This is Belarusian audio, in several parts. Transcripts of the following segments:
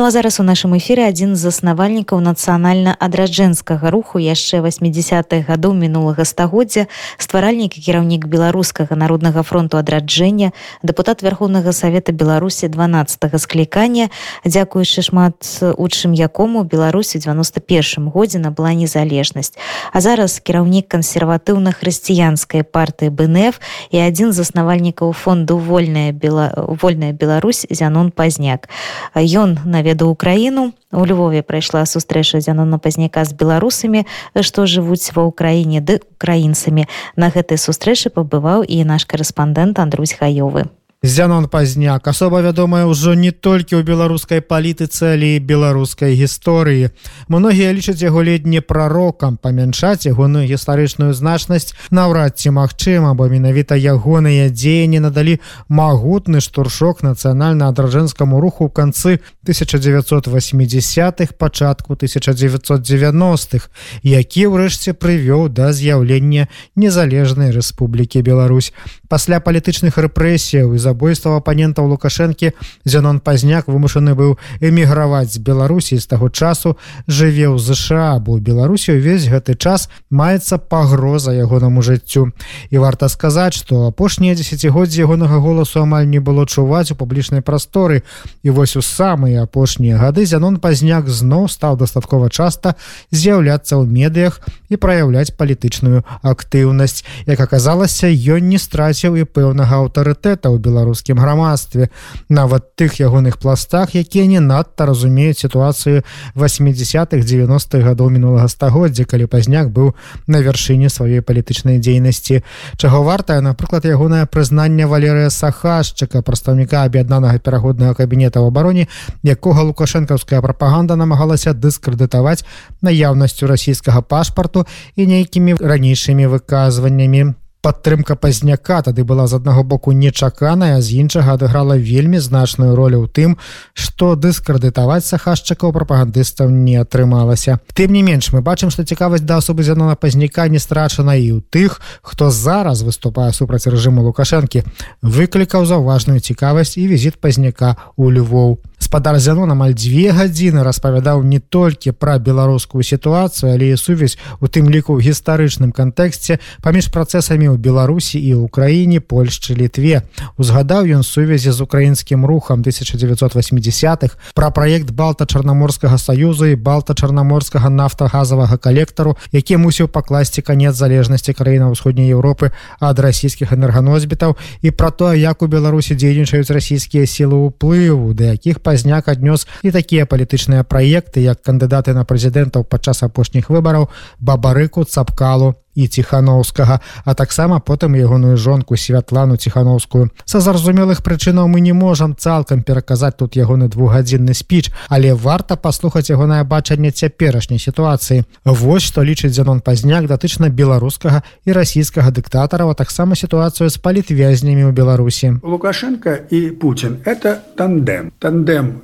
Ну а зараз у нашым эфіры адзін з заснавальнікаў нацыянальна-адраджэнскага руху яшчэ 80-х гадоў мінулага стагоддзя стваральнік і кіраўнік беларускага народнага фронту адраджэння дэпутат вярхоўнага савета беларусі 12 склікання. Дзякуючы шмат у чым якому беларусі 91 годзе набыла незалежнасць. А зараз кіраўнік кансерватыўна-хрысціянскай партыі бнф і адзін з заснавальнікаў фонду вольная бела вольная Беларусь зянон пазняк. Ён на наведаў украіну. У Львове прайшла сустрэча зянона пазняка з беларусамі. Што жывуць ва ўкраіне ды украінцамі. На гэтай сустрэчы пабываў і наш корэспандэнт Андрусь хаёвы Зянон пазняк. Асоба вядомая ўжо не толькі ў беларускай палітыцы але беларускай гісторыі. Многія лічаць яго ледні прарокам. Памяншаць ягоную гістарычную значнасць наўрад ці магчыма бо менавіта ягоныя дзеянні надалі магутны штуршок нацыянальна-адражэнскаму руху ў канцы 1980-х пачатку 1990-х які ўрэшце прывёў да з'яўлення незалежнай Рэспублікі Беларусь. Пасля палітычных рэпрэсіяў і забойства апанентаў лукашэнкі. Зянон пазняк вымушаны быў эміграваць з беларусі. З таго часу жыве ў ЗША бо беларусі увесь гэты час маецца пагроза ягонаму жыццю. І варта сказаць што апошнія десятгоддзі ягонага голасу амаль не было чуваць у публічнай прасторы. І вось у самыя апошнія гады зянон пазняк зноў стаў дастаткова часта з'яўляцца ў медыях і праяўляць палітычную актыўнасць. Як аказалася ён не страціў і пэўнага аўтарытэта ў беларускім грамадстве. Нават тых ягоных пластах якія не надта разумеюць сітуацыю 80-х 90-х гадоў мінулага стагоддзя калі пазняк быў на вяршыні сваёй палітычнай дзейнасці. Чаго вартае напрыклад ягонае прызнанне валерыя сахашчыка прадстаўніка аб'яднанага пераходнага кабінета ў абароне якога лукашэнкаўская прапаганда намагалася дыскрэдытаваць наяўнасцю расійскага пашпарту і нейкімі ранейшымі выказваннямі падтрымка пазняка тады была з аднаго боку нечаканая з іншага адыграла вельмі значную ролю ў тым што дыскрэдытаваць сахашчыкаў прапагандыстаў не атрымалася. Тым не менш мы бачым што цікавасць да асобы зянона пазняка не страчана і ў тых хто зараз выступае супраць рэжыму лукашэнкі выклікаў заўважную цікавасць і візіт пазняка у Львоў спадар зянон амаль дзве гадзіны распавядаў не толькі пра беларускую сітуацыю але і сувязь у тым ліку ў гістарычным кантэксце паміж працэсамі ў беларусі і ўкраіне польшчы літве узгадаў ён сувязі з украінскім рухам 1980-х пра праект балта-чарнаморскага саюза і балта-чарнаморскага нафтагазавага калектару які мусіў пакласці канец залежнасці краіна ўсходняй Еўропы ад расійскіх энерганосбітаў і пра тое як у беларусі дзейнічаюць расійскія сілы ўплыву да якіх па пазняк аднёс і такія палітычныя праекты як кандыдаты на прэзідэнтаў падчас апошніх выбараў бабарыку цапкалу і ціхановскага а таксама потым ягоную жонку святлану ціхановскую. Са зразумелых прычынаў мы не можам цалкам пераказаць тут ягоны двухгадзінны спіч але варта паслухаць ягонае бачанне цяперашняй сітуацыі. Вось што лічыць зянон пазняк датычна беларускага і расійскага дыктатарава таксама сітуацыю з палітвязнямі ў беларусі. Лукашенко і Путін это тандем. Тандем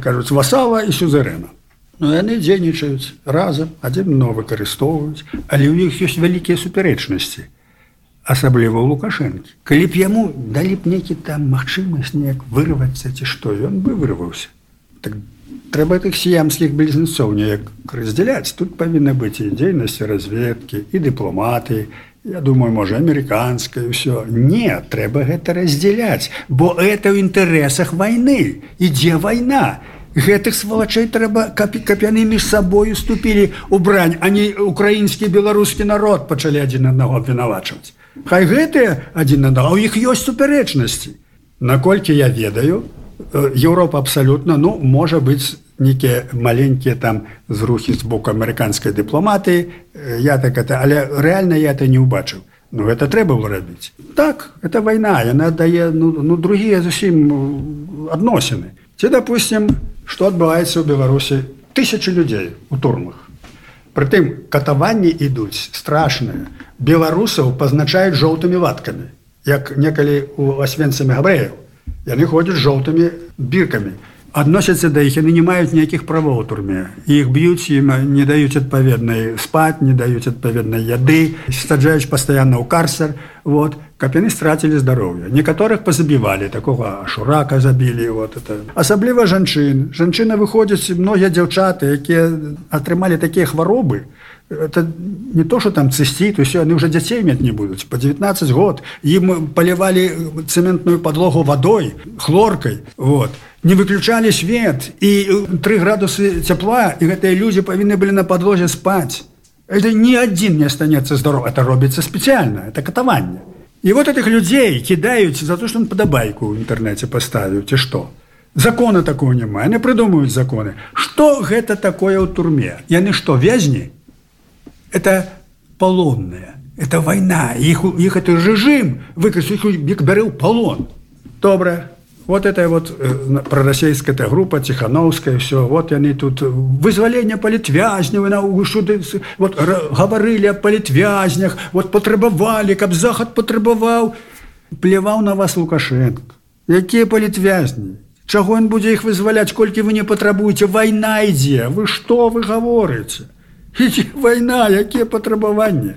кажуць васава і сюзерена Ну, яны дзейнічаюць разам адзін но выкарыстоўваюць але ў іх ёсць вялікія супярэчнасці асабліва ў лукашэнкі. Калі б яму далі б нейкі там магчымасць неяк вырывацца ці што ён бы вырваўся. Так трэба тых сіямскіх блізнецоў неяк раздзяляць. Тут павінна быць і дзейнасці разведкі і дыпламаты. Я думаю можа амерыканскае ўсё не трэба гэта раздзяляць бо это ў інтарэсах вайны. Ідзе вайна. і гэтых свалачэй трэба каб, каб яны між сабою ступілі ў брань а не украінскі беларускі народ пачалі адзін аднаго абвінавачваць. Хай гэтыя адзін адна у іх ёсць супярэчнасці. Наколькі я ведаю Еўропа абсалютна ну можа быць нейкія маленькія там зрухі з боку амерыканскай дыпламатыі я так это але рэальна я это не ўбачыў. Ну гэта трэба было рабіць. Так это вайна яна дае ну, ну другія зусім адносіны. Ці допустим што адбываецца ў беларусі тысячи людзей у турмах. Прытым катаванні ідуць страшныя. Беларусаў пазначаюць жоўтымі ваткамі. Як некалі у асвенцамі габрэяў яны ходзяць жоўтымі біркамі адносяцца да іх яны не маюць ніякіх правоў у турме іх б'юць ім не даюць адпаведнай спаць не даюць адпаведнай яды саджаюць пастаянна ў карцер вот. Каб яны страцілі здароўе некаторых пазабівалі такога шурака забілі вот это. Асабліва жанчын жанчына выходзяць многія дзяўчаты якія атрымалі такія хваробы это не то что там цыстит и все они уже дзяцей мець не будуць по 19 год ім полівалі цементную подлогу водой хлоркой вот не выключалі свет і три градусы цяпла і гэтыя люди павінны былі на подлозе спать. Это ни один не останется здоров это робіцца специально это катаванне і вот этих людзей кидаюць за то что он падабайку в интернете поставіў ці что? Закона такого няма не придумаюць законы. Что гэта такое ў турме? Яны что вязні это полонная это война их их это режим выкрик бярыў полон. Добра вот это вот э, пророссийская эта группа тихохановская все вот яны тут вызваление палітвязню на шуды вот гаварылі о палітвязнях вот патрабавалі каб захад патрабаваў плеваў на вас лукашенко. Якія палітвязні чаго он будзе іх вызваляць колькі вы не патрабуеце вайна ідзе вы что вы гаворыце Ідзе вайна, якія патрабаванні?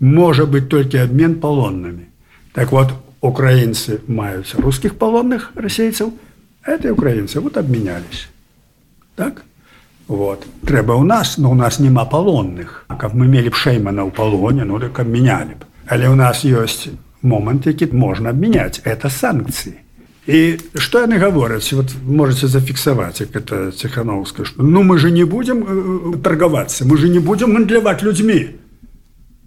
Можа быць толькі абмен палоннымі. Так вот украінцы маюць рускіх палонных расейцаў, это украінцы вот абмянялись. Так? Вот. трэба ў нас, но у нас няма палонных. А каб мы мелі б шэймана ў палоне, ну так абмянялі б. Але ў нас ёсць момант, які можна абмяняць это санкцыі. І што яны гавораць вот можете зафіксаваць як это ціхановска што ну мы же не будем э, торговаться мы же не будем гандляваць людьми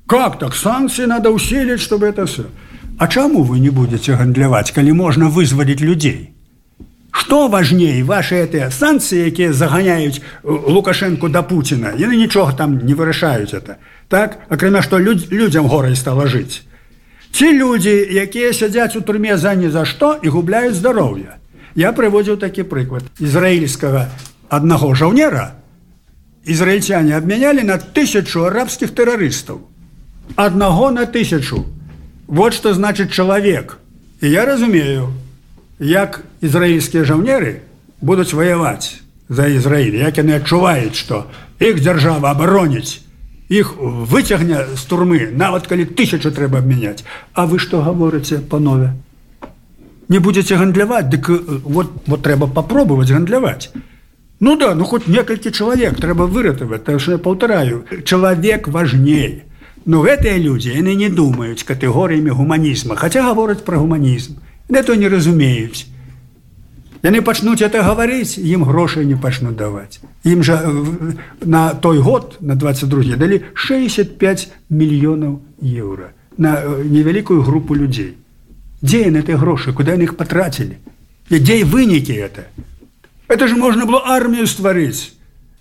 как так санкции надо усилить чтобы это все А чаму вы не будете гандляваць калі можна вызваліць людзей что важней ваши это санкции якія заганяюць лукашенко да Путина яны нічога там не вырашаюць это так акрамя что людь, людям горай стала жыць Ці людзі, якія сядзяць у турме за ні за што і губляюць здароўе. Я прыводзіў такі прыклад ізраільскага аднаго жаўнера. Ізраільцяне абмянялі на тысячу арабскіх тэрарыстаў. Аднаго на тысячу. Вот што значыць чалавек. І я разумею, як ізраільскія жаўнеры будуць ваяваць за Ізраіль, як яны адчуваюць, што іх дзяржава абароніць іх выцягне з турмы нават калі тысячу трэба абмяняць А вы што гаворыце панове? Не будете гандляваць дык вот вот трэба попробовать гандляваць Ну да ну хоть некалькі чалавек трэба выратаваць так что я паўтараю чалавек важней но гэтыя людзі яны не думаюць катэгорыямі гуманізма хотя гавораць про гуманізм. Не то не разумеюць. Яны пачнуць это гаварыць ім грошай не пачнуць даваць. Ім жа на той год на 22 далі 65 мільёнаў еўра на невялікую групу людзей. Дзе на этой грошы куда яны іх патрацілі дзей вынікі это? Это же можна было армію стварыць.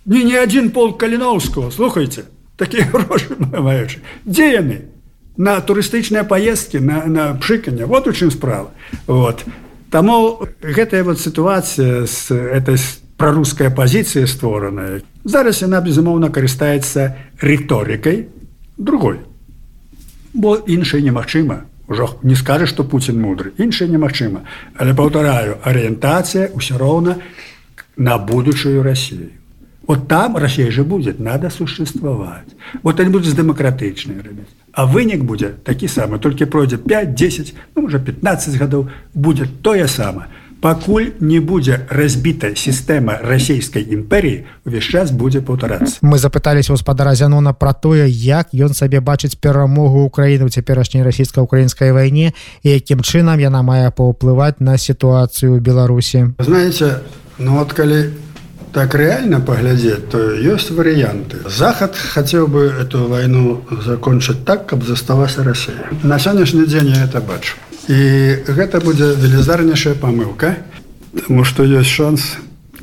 Не не адзін пол каліноўского слухайте такія грошы маючы дзе яны на турыстычныя паездкі на, на пшыканне вот у чым справа. Вот. Таму гэтая вот сітуацыя з этой прарускай пазіцыі створаная зараз яна безумоўна карыстаецца рыторыкай другой. Бо іншай немагчыма. Ужо не скажа што Пуін мудры іншая немагчыма. Але паўтараю арыентацыя ўсё роўна на будучую Россию вот там Россия же будет надо существовать вот они будут дэмакратычныя рабіць А вынік будзе такі самы, толькі пройдзе 5-10, ну, уже 15 гадоў будзе тое сама. Пакуль не будзе разбітая сістэма расійскай імперіі, увесь час будзе паўтарацца. Мы запыталіся гаспадара Зянона пра тое, як ён сабе бачыць перамогу ўкраіны ў цяперашняй расійска-украінскай вайне і якім чынам яна мае паўплываць на сітуацыю ў Беларусі. Знаеце, ну вот калі так реально поглядеть, то есть варианты. Захад хотел бы эту войну закончить так, как заставалась Россия. На сегодняшний день я это бачу. И это будет велизарнейшая помылка, потому что есть шанс,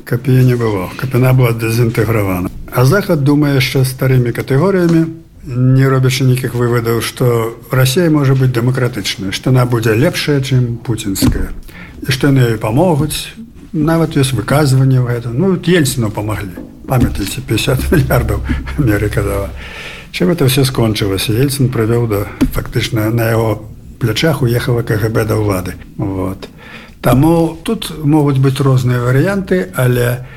как ее не было, как она была дезинтегрована. А Захад, думая еще старыми категориями, не робячи никаких выводов, что Россия может быть демократичной, что она будет лепшая, чем путинская, и что они ей помогут, нават ёсць выказванне в это ну ельцину помогли памятаете 50 миллиардов Америка дала. Чем это все скончылася? Ельцин провёў да фактычна на его плячах уехала КГБ да ўлады. Вот. Таму тут могуць быць розныя варыянты, але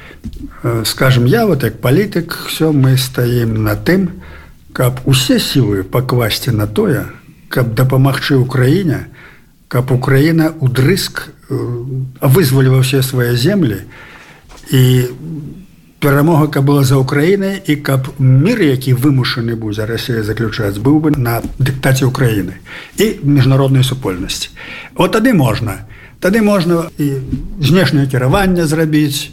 э, скажем я вот як палітык все мы стаім на тым, каб усе сілы пакласці на тое, каб дапамагчы ўкраіне, каб Украіна удрыск э, вызваліла ўсе свае землі і перамога каб была за Украінай і каб мір, які вымушаны будзе Росія заключаць, быў бы на дыктаце Украіны і міжнароднай супольнасці. Вот тады можна тады можна і знешняе кіраванне зрабіць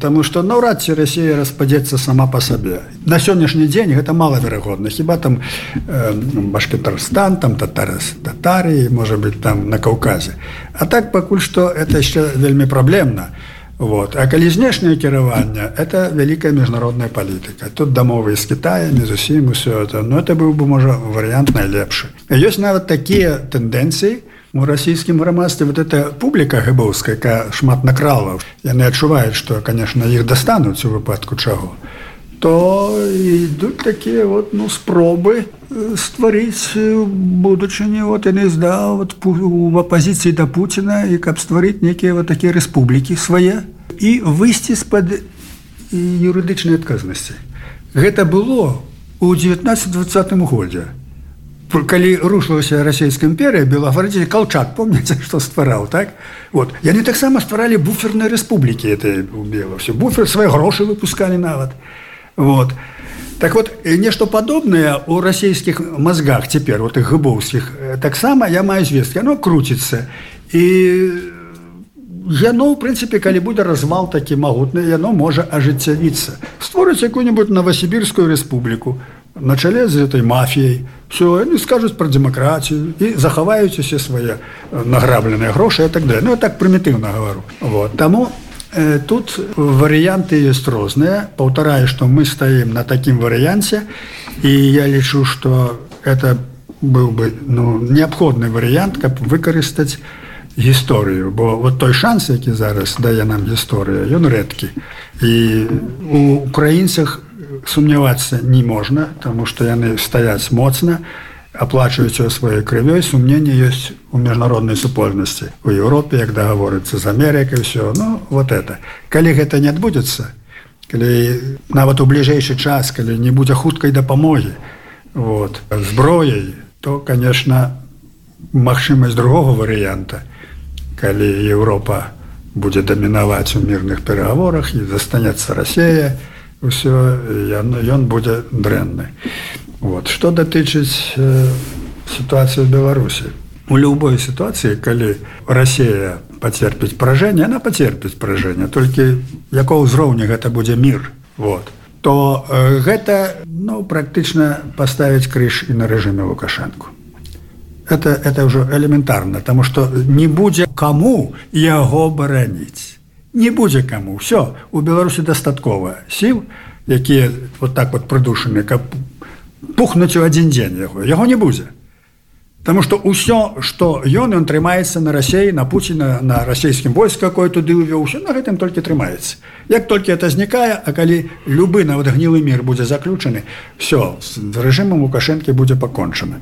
Таму што наўрад ці Росія распадзецца сама па сабе. На сённяшні дзень гэта малаверагодна. хіба там э, башкетарстан, там татарас татарыі, можа быць там на Каўказе. А так пакуль што это яшчэ вельмі праблемна. Вот. А калі знешняе кіраванне это вялікая міжнародная палітыка. Тут дамовы з Кітаямі зусім усё это, но это быў бы можа варыянт найлепшы. Ёсць нават такія тэндэнцыі, у расійскім грамадстве вот эта публіка гэбоўская якая шмат накрала яны адчуваюць что конечно іх дастануць у выпадку чаго то ідуць такія вот ну спробы стварыць будучыні вот яны зда вот у апозіцыі да Пуціна і каб стварыць нейкія вот такія рэспублікі свае і выйсці з-пад юрыдычнай адказнасці. Гэта было у 1920 годзе калі рушылася расійская імперія белагвардзе калчак помніце што ствараў так? Вот. Яны таксама стваралі буферныя рэспублікі это бела все буфер свае грошы выпускалі нават. Вот. Так вот нешта падобнае у расійскіх мазгах цяпер вот их гыбоўскіх таксама я маю звесткі оно круціцца. І яно ў прынцыпе калі будзе развал такі магутны яно можа ажыццявіцца. Створыць якую-нибудь новосібірскую рэспубліку на чале з этой мафіяй. Все они скажуць про демократію і захаваюць усе свае награбленыя грошы і так далее ну так прымітыўна говорю вот. Таму э, тут варыянты есть розныя. Паўтараю что мы стаім на такім варыянце і я лічу что это быў бы ну неабходны варыянт каб выкарыстаць гісторыю. Бо вот той шанс які зараз дае нам гісторыя ён рэдкі. І у украінцах сумнявацца не можна тому что яны стаяць моцна аплачваюць сваёй крывёй. Сумненне ёсць у міжнароднай супольнасці у Еўропе як дагаворыцца з Амерыкай все ну вот это. Калі гэта не адбудзецца калі нават у бліжэйшы час калі не будзе хуткай дапамогі вот зброяй то конечно магчымасць другого варыянта калі Еўропа будзе дамінаваць у мірных перагаворах і застанецца Росія то ўсё ён будзе дрэнны. Вот. Что датычыць э, сітуацыю беларусі? У любой сітуацыі калі Росія пацерпіць пражэнне она пацерпіць пражэнне толькі якого ўзроўня гэта будзе мір вот то э, гэта ну практычна паставіць крыж і на рэжыме лукашэнку. Это это ўжо элементарна тому что не будзе каму яго бараніць не будзе каму. Все у беларусі дастаткова сіл якія вот так вот прыдушаны каб пухнуць у адзін дзень яго. Яго не будзе. Таму что ўсё что ён ён трымаецца на рассеі на Пуціна на расійскім войск какой туды увёўся на гэтым толькі трымаецца. Як толькі это знікае А калі любы нават гнілы мир будзе заключаны все з рэжымам лукашэнкі будзе пакончана.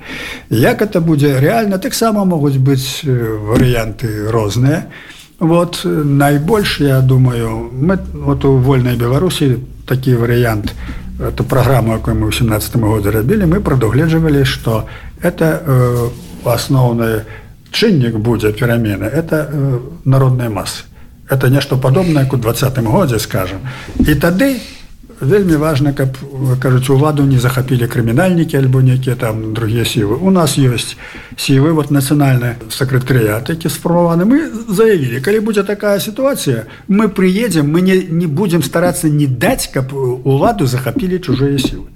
Як это будзе реально таксама могуць быць варыянты розныя. і Вот найбольш я думаю мы вот у вольнай беларусі такі варыянт эту праграму якой мы ў семнадцатым годзе рабілі мы прадугледжвалі что это э, асноўны чыннік будзе перамены это э, народная масы это нешта падобнае як у двадцатым годзе скажем. І тады у вельмі важна каб кажуць уладу не захапілі крымінальнікі альбо нейкія там другія сілы. У нас ёсць сілы вот нацыянальны сакратарыят які спрабаваны мы заявілі калі будзе такая сітуацыя мы прыедзем мы не, не будзем старацца не даць каб уладу захапілі чужыя сілы.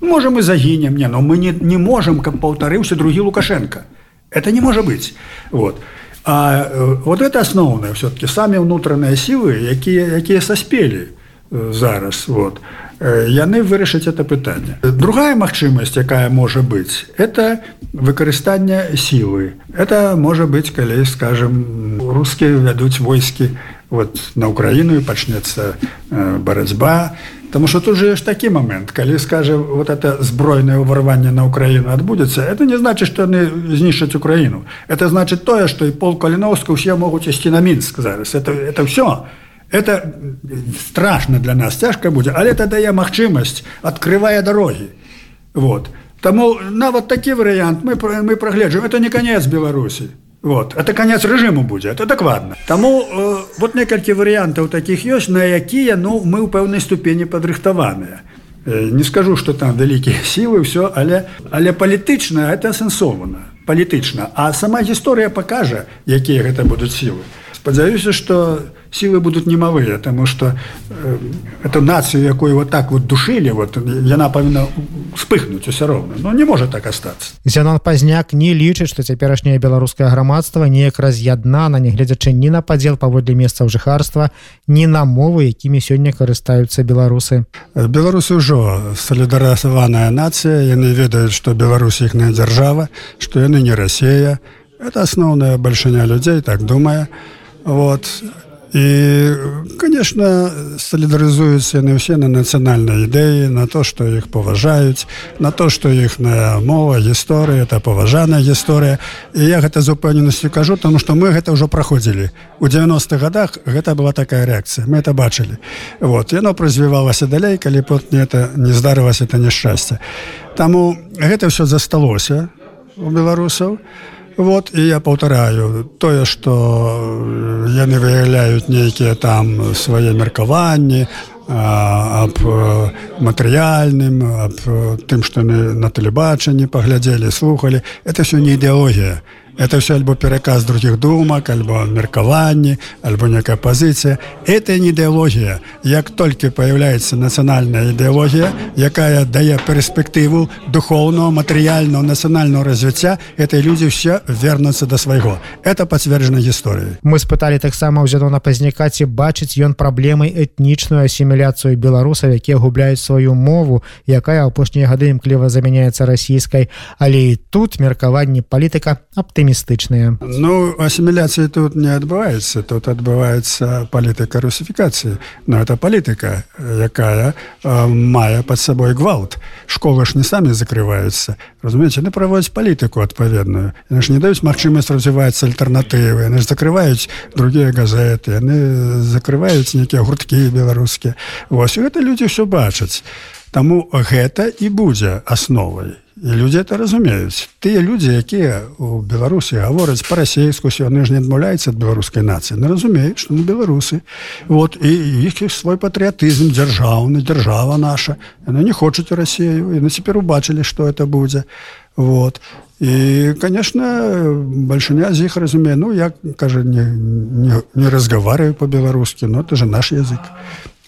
Можа мы загінем не но мы не, не можам каб паўтарыўся другі лукашенко. Это не можа быць. Вот. А вот это асноўнае все-таки самі ўнутраныя сілы якія якія саспелі. то зараз вот яны вырашаць это пытанне другая магчымасць якая можа быць это выкарыстанне сілы это можа быць калі скажем рускія вядуць войскі вот на украіну і пачнецца барацьба Потому что тут же есть такой момент, когда, скажем, вот это сбройное ворвание на Украину отбудется, это не значит, что они знищат Украину. Это значит то, что и пол Калиновского все могут идти на Минск зараз. Это, это все. Это страшно для нас, тяжко будет, але это дае магчымасць, открывая дороги. Вот. Тому нават такі варыянт мы, мы прагледжваем, это не конец Беларусі. Вот. Это конец режиму будзе это дакладна Таму э, вот некалькі варыянтаў таких ёсць на якія ну мы ў пэўнай ступені падрыхтаваныя э, не скажу что там вялікія сілы все але але палітычна это асэнсована палітычна а сама гісторыя пакажа якія гэта будуць сілы спадзяюся что силы будут немалые потому что э, эту нацию якую вот так вот душили вот яна павінна вспыхнуть все роўна но не может так остаться. Зянон пазняк не лічыць что цяперашняе беларускае грамадства неяк раз'яднана нягледзячы ні на падзел паводле месцаў жыхарства ні на мовы якімі сёння карыстаюцца беларусы. Беларусы ўжо солідарасаваная нацыя яны ведаюць что беларусь іхная дзяржава что яны не Россия это асноўная бальшыня людзей так думае вот І конечно солідарызуюцца яны ўсе на нацыянальнай ідэі на то што іх паважаюць на то што іхная мова гісторыя это паважаная гісторыя і я гэта з упэўненасцю кажу тому что мы гэта ўжо праходзілі. У 90-х годах гэта была такая рэакцыя мы это бачылі. Вот яно развівалася далей калі пот не это не здарылася это няшчасце. Таму гэта ўсё засталося у беларусаў. і Вот і я паўтараю тое, што яны выяўляюць нейкія там свае меркаванні аб матэрыяльным, аб тым, што яны на тэлебачанні паглядзелі, слухали, это все не ідэалогія это все альбо пераказ других думак альбо меркаванні альбо некая пазіцыя это не ідэалогія як толькі появляется нацыянальная ідэалогія якая дае перспектыву духовного матэрыяльного нацыянального развіцця этой людзі все вернуцца до свайго это пацверджана гісторыі мы спыталі таксама ў зядона пазняка ці бачыць ён праблемай этнічную асіміляцыю беларусаў якія губляюць сваю мову якая апошнія гады імкліва замяняецца расійскай. Але і тут меркаванні палітыка аптым аптымістычныя Ну асіміляцыі тут не адбываецца тут адбываецца палітыка русіфікацыі но это палітыка якая э, мае под сабой гвалт. Школы ж не самі закрываюцца разумееце не праводзяць палітыку адпаведную яны ж не даюць магчымасць развіваецца альтэрнатывы яны ж закрываюць другія газеты. Яны закрываюць нейкія гурткі беларускія Вось гэта людзі ўсё бачаць Таму гэта і будзе асновай і людзі это разумеюць тыя людзі якія у беларусі гавораць па-расейску яны ж не адмаўляюцца ад беларускай нацыі не разумеюць што на беларусы вот і іх свой патрыятызм дзяржаўны дзяржава наша. Яны не хочуць у рассею і на цяпер убачылі што это будзе вот. І конечно бальшыня з іх разумее ну як кажа не, не, не разгавараю по-беларускі но это же наш язык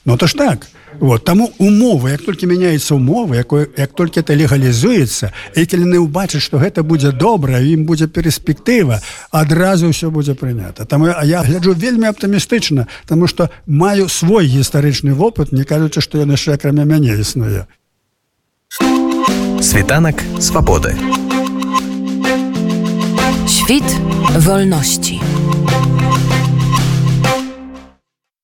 но то ж так. Вот, таму умовы як толькі мяняецца умовы якое як толькі это легалізуецца і калі яны ўбачаць што гэта будзе добра ім будзе перспектыва адразу ўсё будзе прынята там я гляджу вельмі аптымістычна тому что маю свой гістарычны вопыт не кажучы што яны яшчэ акрамя мяне існуе світанак свабоды Świt wolności